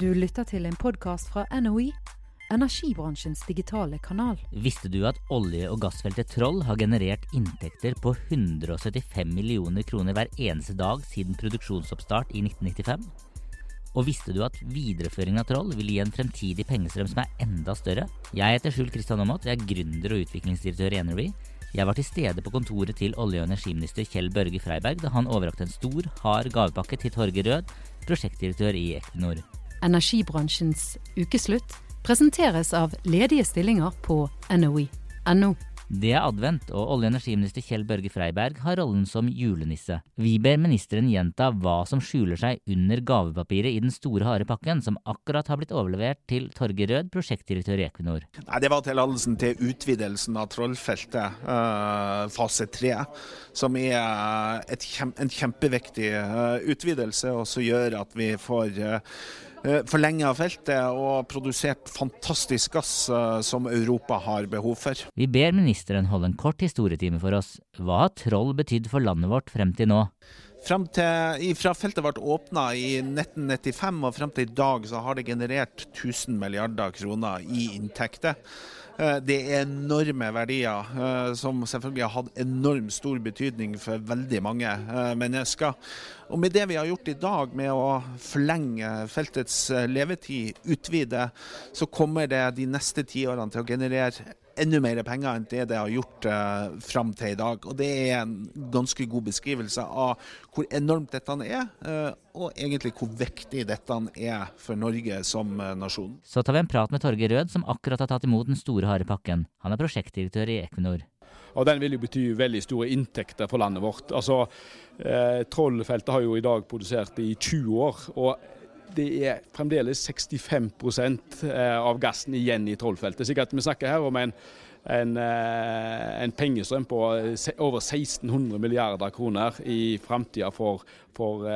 Du lytter til en podkast fra NOE, energibransjens digitale kanal. Visste du at olje- og gassfeltet Troll har generert inntekter på 175 millioner kroner hver eneste dag siden produksjonsoppstart i 1995? Og visste du at videreføringen av Troll vil gi en fremtidig pengestrøm som er enda større? Jeg heter Skjul Kristian Aamodt, jeg er gründer og utviklingsdirektør i Energy. Jeg var til stede på kontoret til olje- og energiminister Kjell Børge Freiberg da han overrakte en stor, hard gavepakke til Torge Rød, prosjektdirektør i Equinor. Energibransjens ukeslutt presenteres av ledige stillinger på NOE.no. Det er advent, og olje- og energiminister Kjell Børge Freiberg har rollen som julenisse. Vi ber ministeren gjenta hva som skjuler seg under gavepapiret i den store, harde pakken som akkurat har blitt overlevert til Torgeir Rød, prosjektdirektør i Equinor. Nei, Det var tillatelsen til utvidelsen av Trollfeltet, uh, fase tre. Som er kjem, en kjempeviktig uh, utvidelse, og som gjør at vi får uh, forlenga feltet og produsert fantastisk gass som Europa har behov for. Vi ber ministeren holde en kort historietime for oss. Hva har Troll betydd for landet vårt frem til nå? Til, fra feltet ble åpna i 1995 og frem til i dag så har det generert 1000 milliarder kroner i inntekter. Det er enorme verdier, som selvfølgelig har hatt enormt stor betydning for veldig mange mennesker. Og med det vi har gjort i dag, med å forlenge feltets levetid, utvide, så kommer det de neste ti årene til å generere enda mer penger enn det det har gjort uh, fram til i dag. Og Det er en ganske god beskrivelse av hvor enormt dette er, uh, og egentlig hvor viktig dette er for Norge som uh, nasjon. Så tar vi en prat med Torgeir Rød, som akkurat har tatt imot den store, harepakken. Han er prosjektdirektør i Equinor. Og Den vil jo bety veldig store inntekter for landet vårt. Altså, eh, Trollfeltet har jo i dag produsert i 20 år. og det er fremdeles 65% av gassen igjen i Trollfeltet. Så vi snakker her om en, en, en pengestrøm på over 1600 milliarder kroner i framtida for, for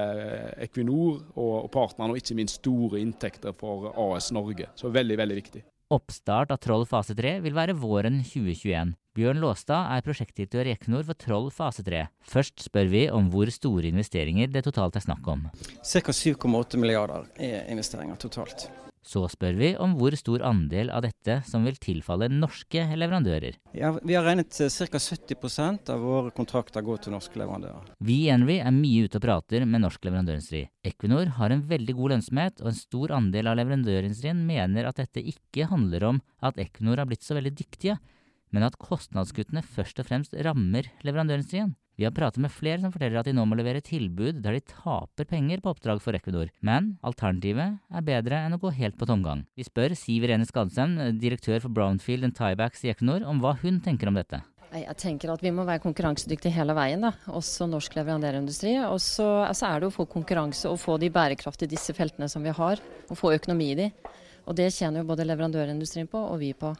Equinor og partnerne, og ikke minst store inntekter for AS Norge. Så veldig, veldig viktig. Oppstart av Troll fase 3 vil være våren 2021. Bjørn Låstad er prosjektdirektør i Equinor for Troll fase 3. Først spør vi om hvor store investeringer det totalt er snakk om. Ca. 7,8 milliarder er investeringer totalt. Så spør vi om hvor stor andel av dette som vil tilfalle norske leverandører. Ja, Vi har regnet ca. 70% av våre kontrakter går til norske leverandører. Vi i Envy er mye ute og prater med norsk leverandørindustri. Equinor har en veldig god lønnsomhet, og en stor andel av leverandørindustrien mener at dette ikke handler om at Equinor har blitt så veldig dyktige, men at kostnadskuttene først og fremst rammer leverandørindustrien. Vi har pratet med flere som forteller at de nå må levere tilbud der de taper penger på oppdrag for Equinor, men alternativet er bedre enn å gå helt på tomgang. Vi spør Siv Irene Skadsem, direktør for Brownfield and Tiebacks i Equinor, om hva hun tenker om dette. Jeg tenker at vi må være konkurransedyktige hele veien, da. også norsk leverandørindustri. Og så altså er det å få konkurranse og få de bærekraftige disse feltene som vi har, og få økonomi i de. Og det tjener jo både leverandørindustrien på og vi på.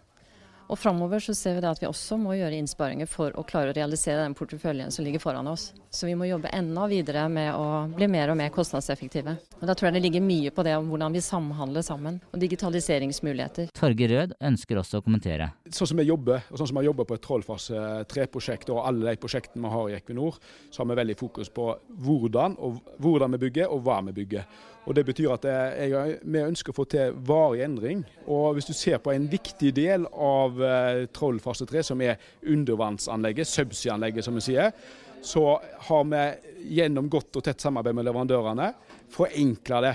Og framover så ser vi det at vi også må gjøre innsparinger for å klare å realisere den porteføljen som ligger foran oss. Så vi må jobbe enda videre med å bli mer og mer kostnadseffektive. Og Da tror jeg det ligger mye på det om hvordan vi samhandler sammen, og digitaliseringsmuligheter. Torgeir Rød ønsker også å kommentere. Sånn som vi jobber, og sånn som vi jobber på et Trollfase 3-prosjekt og alle de prosjektene vi har i Equinor, så har vi veldig fokus på hvordan, og hvordan vi bygger og hva vi bygger. Og Det betyr at jeg, vi ønsker å få til varig endring. Og Hvis du ser på en viktig del av eh, Troll fase 3, som er undervannsanlegget, subsea-anlegget som vi sier, så har vi gjennom godt og tett samarbeid med leverandørene forenkla det.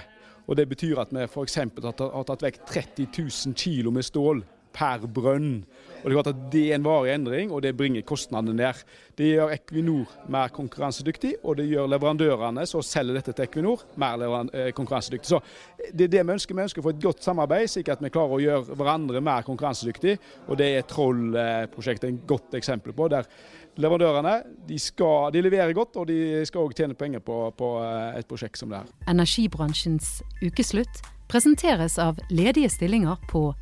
Og Det betyr at vi f.eks. har tatt vekk 30 000 kg med stål per brønn. Og Det er klart at det er en varig endring, og det bringer kostnadene ned. Det gjør Equinor mer konkurransedyktig, og det gjør leverandørene som selger dette til Equinor, mer konkurransedyktig. Så Det er det vi ønsker. Vi ønsker å få et godt samarbeid, slik at vi klarer å gjøre hverandre mer konkurransedyktig. Og Det er Troll-prosjektet et godt eksempel på. der Leverandørene de, skal, de leverer godt, og de skal òg tjene penger på, på et prosjekt som det her. Energibransjens ukeslutt presenteres av ledige stillinger på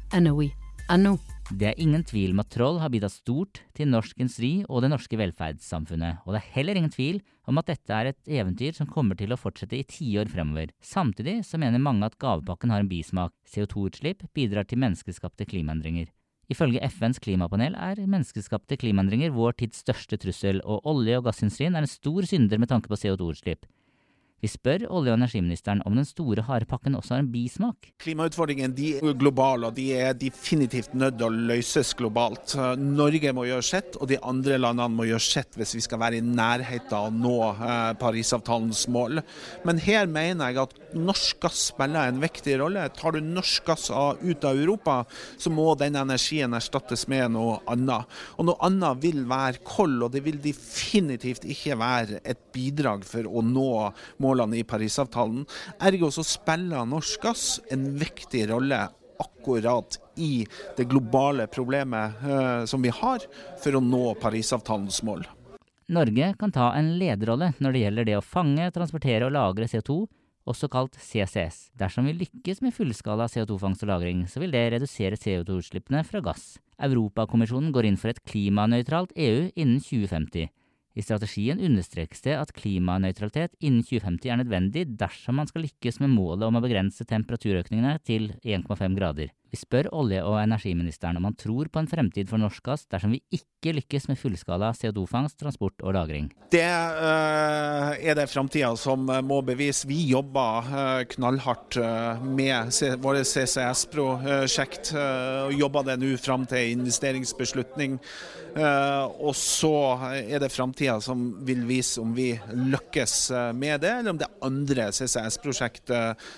NOE.no. Det er ingen tvil om at Troll har bidratt stort til norsk industri og det norske velferdssamfunnet, og det er heller ingen tvil om at dette er et eventyr som kommer til å fortsette i tiår fremover. Samtidig så mener mange at gavepakken har en bismak. CO2-utslipp bidrar til menneskeskapte klimaendringer. Ifølge FNs klimapanel er menneskeskapte klimaendringer vår tids største trussel, og olje- og gassindustrien er en stor synder med tanke på CO2-utslipp. Vi spør olje- og energiministeren om den store harepakken også har en bismak. Klimautfordringene er globale, og de er definitivt nødt til å løses globalt. Norge må gjøre sitt, og de andre landene må gjøre sitt hvis vi skal være i nærheten av å nå eh, Parisavtalens mål. Men her mener jeg at norsk gass spiller en viktig rolle. Tar du norsk gass ut av Europa, så må den energien erstattes med noe annet. Og noe annet vil være koll, og det vil definitivt ikke være et bidrag for å nå målet målene i Parisavtalen. Ergo så spiller norsk gass en viktig rolle akkurat i det globale problemet eh, som vi har for å nå Parisavtalens mål. Norge kan ta en lederrolle når det gjelder det å fange, transportere og lagre CO2, også kalt CCS. Dersom vi lykkes med fullskala CO2-fangst og -lagring, så vil det redusere CO2-utslippene fra gass. Europakommisjonen går inn for et klimanøytralt EU innen 2050. I strategien understrekes det at klimanøytralitet innen 2050 er nødvendig dersom man skal lykkes med målet om å begrense temperaturøkningene til 1,5 grader. Vi spør olje- og energiministeren om han tror på en fremtid for norsk gass dersom vi ikke lykkes med fullskala CO2-fangst, transport og lagring. Det uh, er det framtida som må bevise. Vi jobber uh, knallhardt uh, med våre CCS-prosjekt. og jobber det nå fram til investeringsbeslutning. og så er det framtida som vil vise om vi lykkes med det, eller om det er andre CCS-prosjekt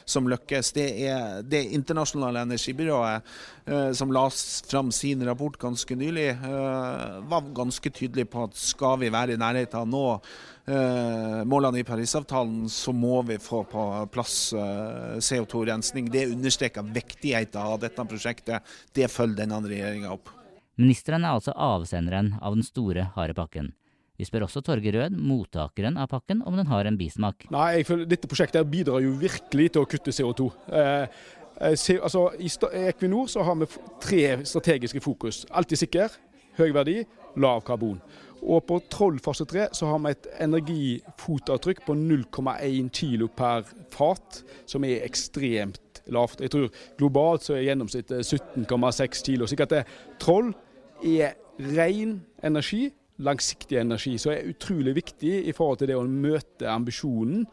som lykkes. Det er det internasjonale energibyrået Miljøbyrået, eh, som la fram sin rapport ganske nylig, eh, var ganske tydelig på at skal vi være i nærheten av å nå eh, målene i Parisavtalen, så må vi få på plass CO2-rensning. Det understreker viktigheten av dette prosjektet. Det følger denne regjeringa opp. Ministeren er altså avsenderen av den store harde pakken. Vi spør også Torgeir Rød, mottakeren av pakken, om den har en bismak. Nei, jeg føler Dette prosjektet bidrar jo virkelig til å kutte CO2. Eh, Eh, altså, I Equinor så har vi tre strategiske fokus. Alltid sikker, høy verdi, lav karbon. Og på Troll fase 3 så har vi et energifotavtrykk på 0,1 kilo per fat, som er ekstremt lavt. Jeg tror globalt så er gjennomsnittet 17,6 kilo. Så det, Troll er ren energi, langsiktig energi, som er utrolig viktig i forhold til det å møte ambisjonen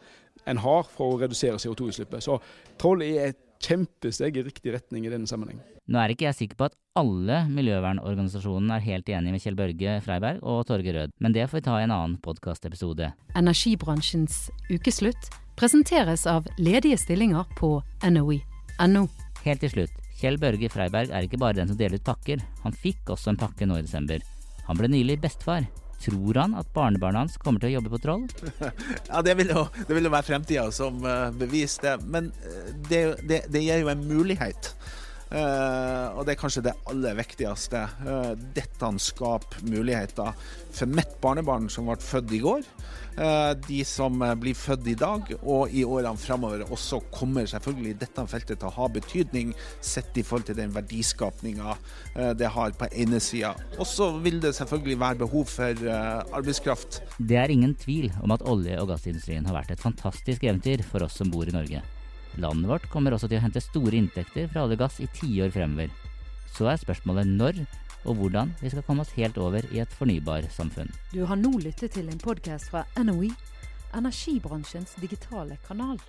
en har for å redusere CO2-utslippet. Så Troll er et kjempesteg i riktig retning i denne sammenheng. Nå er ikke jeg sikker på at alle miljøvernorganisasjonene er helt enige med Kjell Børge Freiberg og Torge Rød, men det får vi ta i en annen podkastepisode. Energibransjens ukeslutt presenteres av ledige stillinger på NOE.no. Helt til slutt, Kjell Børge Freiberg er ikke bare den som deler ut pakker, han fikk også en pakke nå i desember. Han ble nylig bestefar. Tror han at barnebarnet hans kommer til å jobbe på Troll? ja, det vil jo, det vil jo være fremtida som uh, beviser det. Men uh, det, det, det, gir jo en mulighet. Uh, og det er kanskje det aller viktigste. dette skaper muligheter for mitt barnebarn som ble født i går. Eh, de som eh, blir født i dag og i årene framover også kommer selvfølgelig dette feltet til å ha betydning sett i forhold til den verdiskapninga eh, det har på ene sida. Og så vil det selvfølgelig være behov for arbeidskraft. Det er ingen tvil om at olje- og gassindustrien har vært et fantastisk eventyr for oss som bor i Norge. Landet vårt kommer også til å hente store inntekter fra olje og gass i tiår fremover. Så er spørsmålet når og hvordan vi skal komme oss helt over i et fornybarsamfunn. Du har nå lyttet til en podkast fra NOE, energibransjens digitale kanal.